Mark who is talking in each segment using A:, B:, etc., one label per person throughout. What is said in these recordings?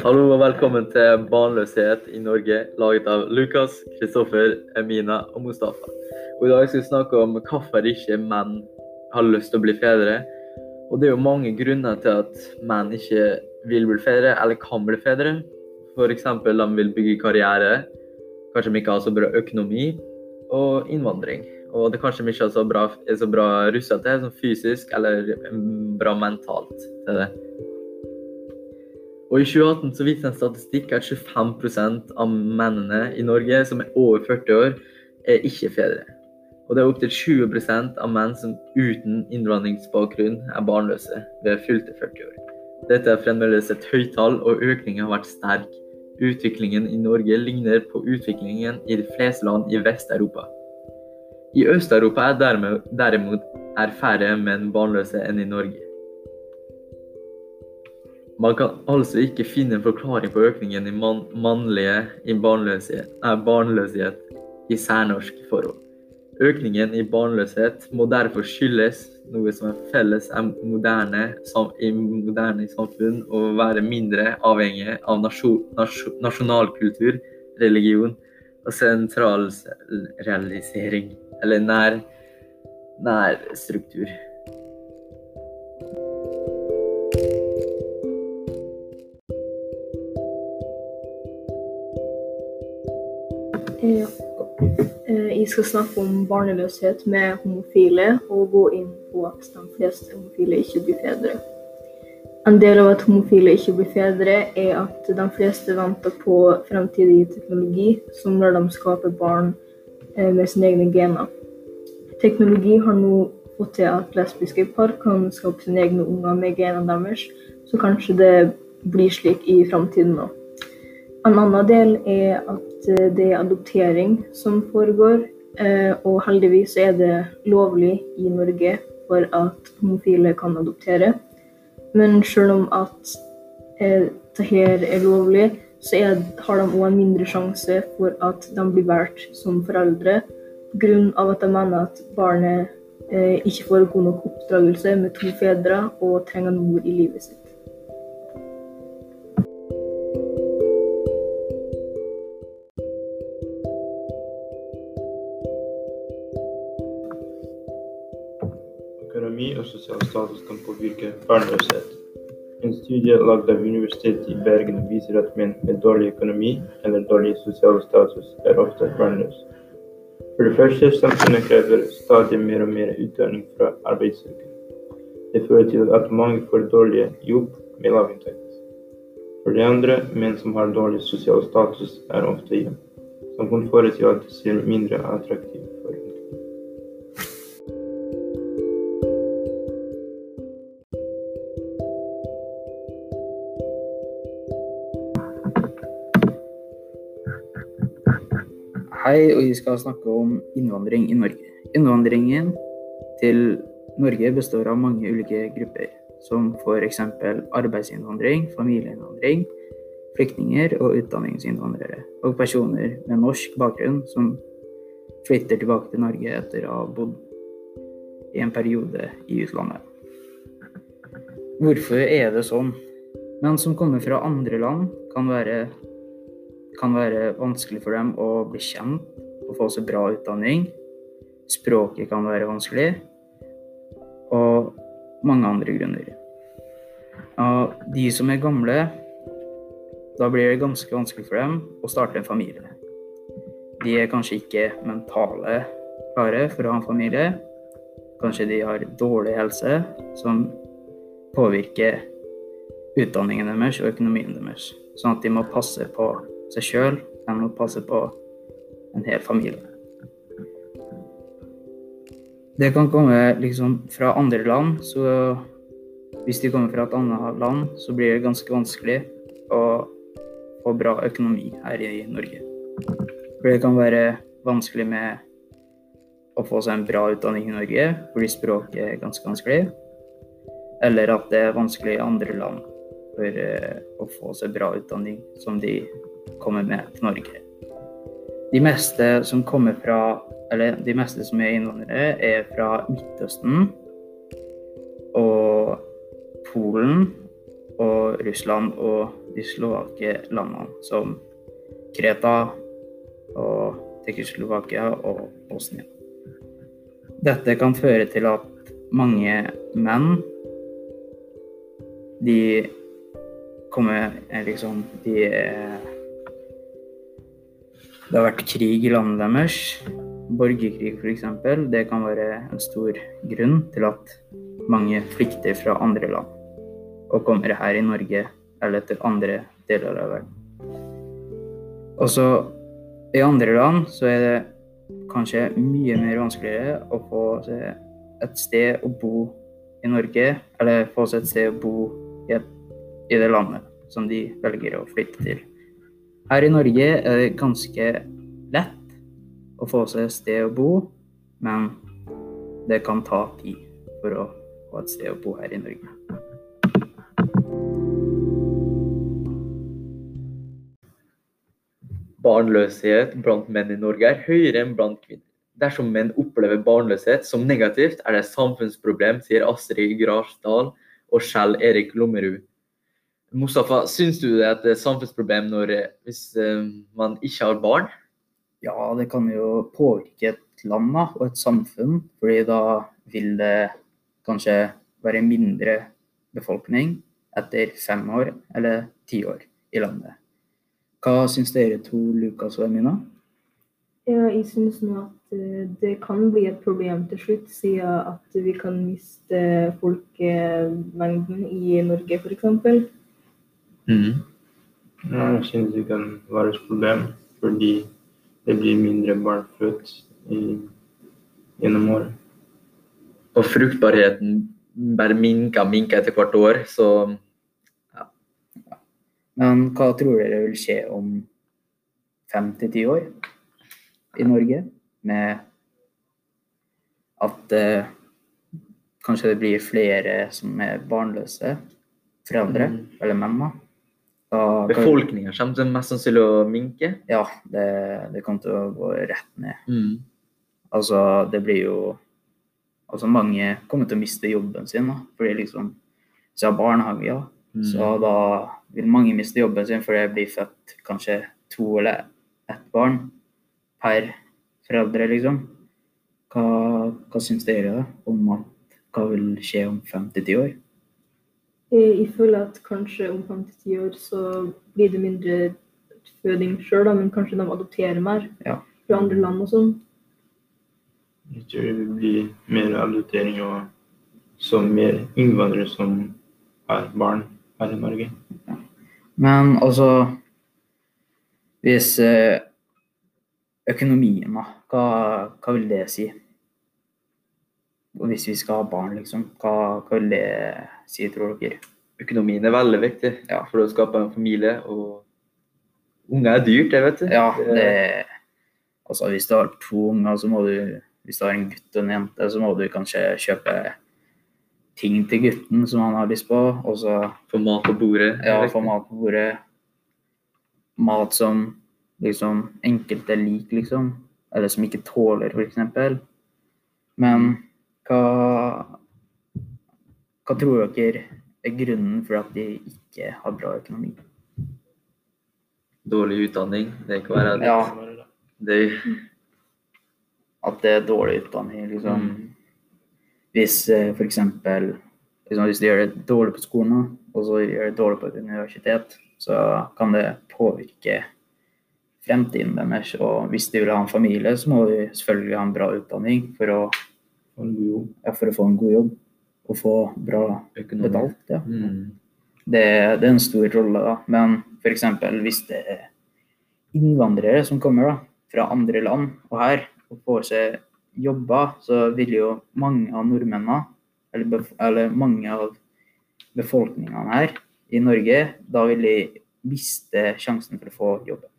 A: Hallo og velkommen til Barnløshet i Norge, laget av Lukas, Kristoffer, Emina og Mustafa. Og I dag skal vi snakke om hvorfor ikke menn har lyst til å bli fedre. Og Det er jo mange grunner til at menn ikke vil bli fedre, eller kan bli fedre. F.eks. de vil bygge karriere, kanskje de ikke har så bra økonomi, og innvandring. Og det kanskje de ikke er så bra, er så bra russa til, som fysisk eller bra mentalt til det. Og I 2018 så viste en statistikk at 25% av mennene i Norge som er over 40 år, er ikke fedre. Og det er opptil 20% av menn som uten innvandringsbakgrunn er barnløse ved fylte 40 år. Dette er fremdeles et høyt tall, og økningen har vært sterk. Utviklingen i Norge ligner på utviklingen i de fleste land i Vest-Europa. I Øst-Europa er derimot er færre menn barnløse enn i Norge. Man kan altså ikke finne en forklaring på økningen i man mannlige i barnløshet, nei, barnløshet i særnorsk forhold. Økningen i barnløshet må derfor skyldes noe som er felles er moderne, i moderne samfunn, og være mindre avhengig av nasjon, nasjonalkultur, religion og sentralrealisering, eller nær, nærstruktur.
B: Ja. Skal snakke om barneløshet med homofile, og gå inn på at de fleste homofile ikke blir fedre. En del av at homofile ikke blir fedre, er at de fleste venter på fremtidig teknologi som når de skaper barn eh, med sine egne gener. Teknologi har nå fått til at lesbiske par kan skape sine egne unger med genene deres, så kanskje det blir slik i framtiden òg. En annen del er at eh, det er adoptering som foregår. Eh, og heldigvis er det lovlig i Norge for at homofile kan adoptere. Men selv om at eh, dette er lovlig, så er, har de òg en mindre sjanse for at de blir valgt som foreldre pga. at de mener at barnet ikke får god nok oppdragelse med to fedre og trenger en mor i livet sitt.
C: Økonomi og sosial status kan påvirke barnløshet. En studie lagd av Universitetet i Bergen viser at menn med dårlig økonomi eller dårlig sosial status er ofte barnløse. For det første, samfunnet krever stadig mer og mer utdanning fra arbeidssøkere. Det fører til at mange får dårlig jobb med lav inntekt. For det andre, menn som har dårlig sosial status, er ofte hjemme, som kan føre til at de ser mindre attraktive
D: skal snakke om innvandring i Norge. Innvandringen til Norge består av mange ulike grupper, som f.eks. arbeidsinnvandring, familieinnvandring, flyktninger og utdanningsinnvandrere, og personer med norsk bakgrunn som flytter tilbake til Norge etter å ha bodd i en periode i utlandet. Hvorfor er det sånn? Menn som kommer fra andre land, kan være kan være vanskelig for dem å bli kjent og få så bra utdanning. Språket kan være vanskelig. Og mange andre grunner. Og de som er gamle, da blir det ganske vanskelig for dem å starte en familie. De er kanskje ikke mentale klare for å ha en familie. Kanskje de har dårlig helse, som påvirker utdanningen deres og økonomien deres. Sånn at de må passe på seg sjøl de må passe på en hel familie. Det kan komme liksom fra andre land, så hvis de kommer fra et annet land, så blir det ganske vanskelig å få bra økonomi her i Norge. For det kan være vanskelig med å få seg en bra utdanning i Norge fordi språket er ganske vanskelig. Eller at det er vanskelig i andre land for eh, å få seg bra utdanning som de kommer med til Norge. De meste som kommer fra Eller de meste som er innvandrere, er fra Midtøsten og Polen og Russland og de slovake landene som Kreta og Tsjekkoslovakia og Bosnia. Dette kan føre til at mange menn de kommer eh, liksom De eh, Det har vært krig i landet deres. Borgerkrig, f.eks. Det kan være en stor grunn til at mange flykter fra andre land og kommer her i Norge eller til andre deler av verden. Og så i andre land så er det kanskje mye mer vanskeligere å få et sted å bo i Norge, eller få seg et sted å bo i, et, i det landet som de velger å flytte til. Her i Norge er det ganske lett å få seg et sted å bo, men det kan ta tid for å få et sted å bo her i Norge.
A: Barnløshet blant menn i Norge er høyere enn blant kvinner. Dersom menn opplever barnløshet som negativt, er det et samfunnsproblem, sier Astrid Grasdal og Skjell Erik Lommerud. Mustafa, syns du det er et samfunnsproblem når, hvis eh, man ikke har barn?
D: Ja, det kan jo påvirke et land da, og et samfunn, fordi da vil det kanskje være mindre befolkning etter fem år eller ti år i landet. Hva syns dere to, Lukas og Emina?
B: Ja, jeg synes nå at eh, det kan bli et problem til slutt, siden at vi kan miste folkemengden i Norge f.eks.
A: Mm.
C: Jeg synes det kan være et problem, fordi det blir mindre barn født i- gjennom året.
A: Og fruktbarheten bare minker og minker etter hvert år, så
D: Men hva tror dere vil skje om fem til ti år i Norge? Med at eh, kanskje det blir flere som er barnløse foreldre,
A: Mm.
D: eller menn. Da.
A: Befolkninga kommer til mest sannsynlig å minke.
D: Ja, det, det kommer til å gå rett ned.
A: Mm.
D: Altså, det blir jo Altså, mange kommer til å miste jobben sin, da. Fordi liksom Hvis jeg har barnehager,
A: Mm.
D: så da vil mange miste jobben sin fordi det blir født kanskje to eller ett barn per foreldre, liksom. Hva, hva syns dere da, om at hva vil skje om fem til ti år?
B: Eh, Jeg føler at kanskje om fem til ti år så blir det mindre føding sjøl, men kanskje de adopterer mer
D: Ja.
B: fra andre land og sånn.
C: Jeg tror det vil bli mer adoptering og så mer innvandrere som har barn her i Norge.
D: Men altså Hvis eh, økonomien, da, hva, hva vil det si? Og hvis vi skal ha barn, liksom, hva, hva vil det si, tror dere?
A: Økonomien er veldig viktig
D: Ja.
A: for å skape en familie. Og unger er dyrt, det vet du.
D: Ja, det Altså, hvis du har to unger, så må du Hvis du har en gutt og en jente, så må du kanskje kjøpe ting til gutten som han har lyst på, og så
A: Få mat på bordet.
D: ja, få mat på bordet. Mat som liksom enkelte liker, liksom. Eller som ikke tåler, f.eks. Men hva Hva tror dere er grunnen for at de ikke har bra økonomi?
A: Dårlig utdanning. Det kan være det.
D: Ja.
A: Det,
D: At det er dårlig utdanning, liksom.
A: Mm.
D: Hvis f.eks. liksom, Hvis de gjør det dårlig på skolen, og så gjør det dårlig på et universitet, så kan det påvirke fremtiden deres. Og hvis de vil ha en familie, så må de selvfølgelig ha en bra utdanning for å,
C: Og en god jobb.
D: ja, for å få en god jobb og få bra
A: økonomi.
D: betalt. Ja.
A: Mm.
D: Det, det er en stor rolle, da. Men f.eks. hvis det er innvandrere som kommer da, fra andre land og her og får seg jobber, så vil jo mange av nordmennene, eller, eller mange av befolkningene her i Norge, da vil de miste sjansen for å få jobben.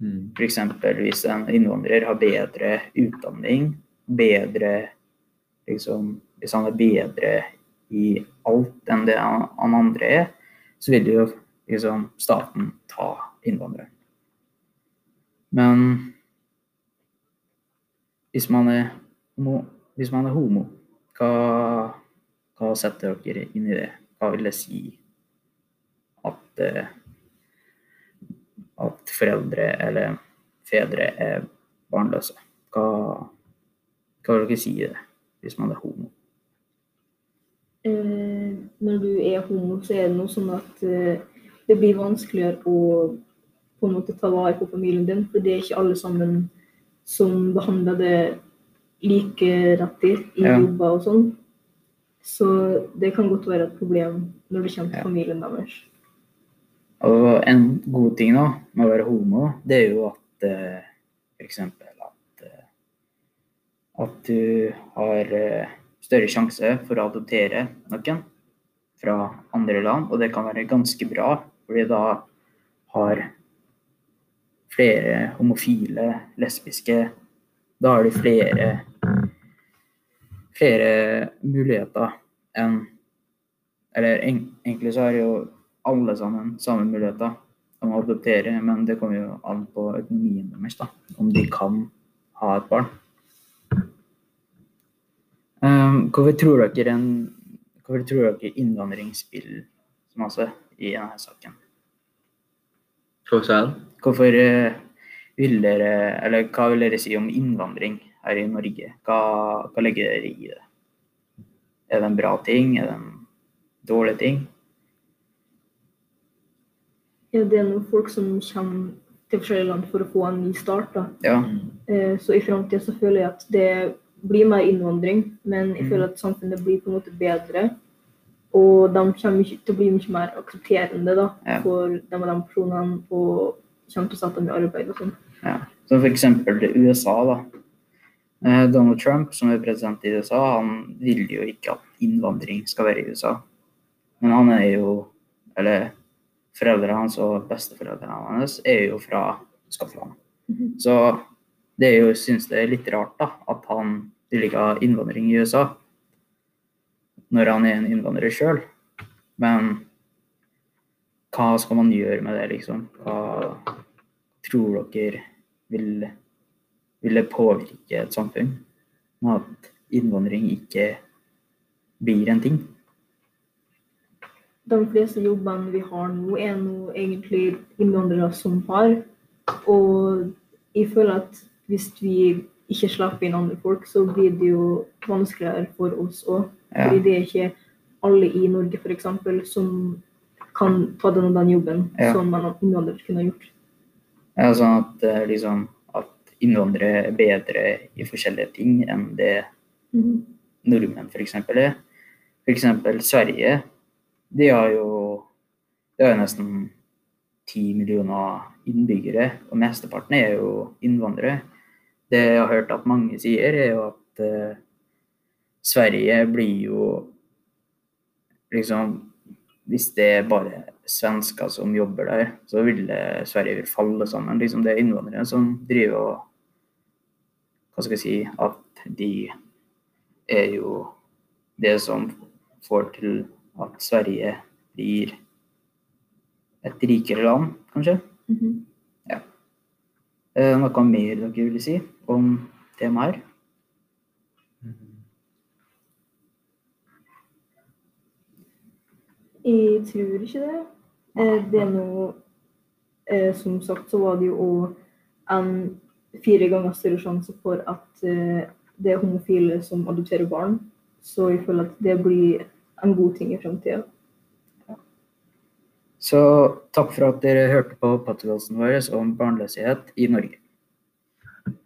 A: Mm.
D: F.eks. hvis en innvandrer har bedre utdanning, bedre liksom, Hvis han er bedre i alt enn det han andre er, så vil jo liksom staten ta innvandreren. Men hvis man er homo, hvis man er homo hva, hva setter dere inn i det? Hva vil det si at, at foreldre eller fedre er barnløse. Hva, hva vil dere si i det, hvis man er homo?
B: Eh, når du er homo, så er det noe sånn at eh, det blir vanskeligere å på en måte ta vare på familien din, for det er ikke alle sammen som behandler det like rettig i
D: Ja.
B: jobber og sånn. Så det kan godt være et problem når det kommer til
D: Ja.
B: familien deres.
D: Og en god ting da, med å være homo, det er jo at eh, eh, at du har eh, større sjanse for å adoptere noen fra andre land, og det kan være ganske bra, fordi da har flere homofile, lesbiske, da har de flere, flere muligheter enn Eller egentlig så har jo alle sammen samme muligheter om å adoptere, men det kommer jo an på økonomien deres, da, om de kan ha et barn. Um, hvorfor tror dere en hvorfor tror dere innvandring spiller så masse i denne saken? Hvorfor eh, vil dere, eller hva vil dere si om innvandring her i Norge? Hva, hva legger dere i det? Er det en bra ting? Er det en dårlig ting?
B: Ja, det er noen folk som kommer til forskjellige land for å få en ny start. da.
D: Ja.
B: Eh, Så i framtida så føler jeg at det blir mer innvandring, men jeg
D: Mm.
B: føler at samfunnet blir på en måte bedre. Og de kommer til å bli mye mer aksepterende da,
D: Ja.
B: for de og de personene og kommer til å sette dem i arbeid og sånn.
D: Ja. Som f.eks. USA. da. Eh, Donald Trump, som er president i USA, han vil jo ikke at innvandring skal være i USA. Men han er jo Eller foreldrene hans og besteforeldrene hans er jo fra Skottland. Så det er jo, synes det er litt rart da, at han vil ikke ha innvandring i USA. Når han er en innvandrer sjøl. Men hva skal man gjøre med det, liksom? Hva tror dere vil, vil det påvirke et samfunn? Med at innvandring ikke blir en ting?
B: De fleste jobbene vi har nå, er nå egentlig innvandrere som har. Og jeg føler at hvis vi ikke slipper inn andre folk, så blir det jo vanskeligere for oss òg.
D: Ja.
B: Fordi det er ikke alle i Norge f.eks. som kan ta den og den jobben
D: Ja.
B: som en innvandrer kunne ha gjort.
D: Ja, sånn at, eh, liksom, at innvandrere er bedre i forskjellige ting enn det nordmenn f.eks. er. F.eks. Sverige. De har jo de har jo nesten ti millioner innbyggere, og mesteparten er jo innvandrere. Det jeg har hørt at mange sier, er jo at eh, Sverige blir jo liksom Hvis det er bare svensker som jobber der, så vil det, Sverige vil falle sammen. Liksom det er innvandrere som driver og Hva skal jeg si At de er jo det som får til at Sverige blir et rikere land, kanskje.
B: Mhm.
D: Ja. det noe mer dere vil si om temaer.
B: Jeg tror ikke det. Eh, Det er noe eh, Som sagt så var det jo en fire ganger større sjanse for at eh, det er homofile som adopterer barn. Så jeg føler at det blir en god ting i framtida.
D: Så takk for at dere hørte på podkasten vår om barnløshet i Norge.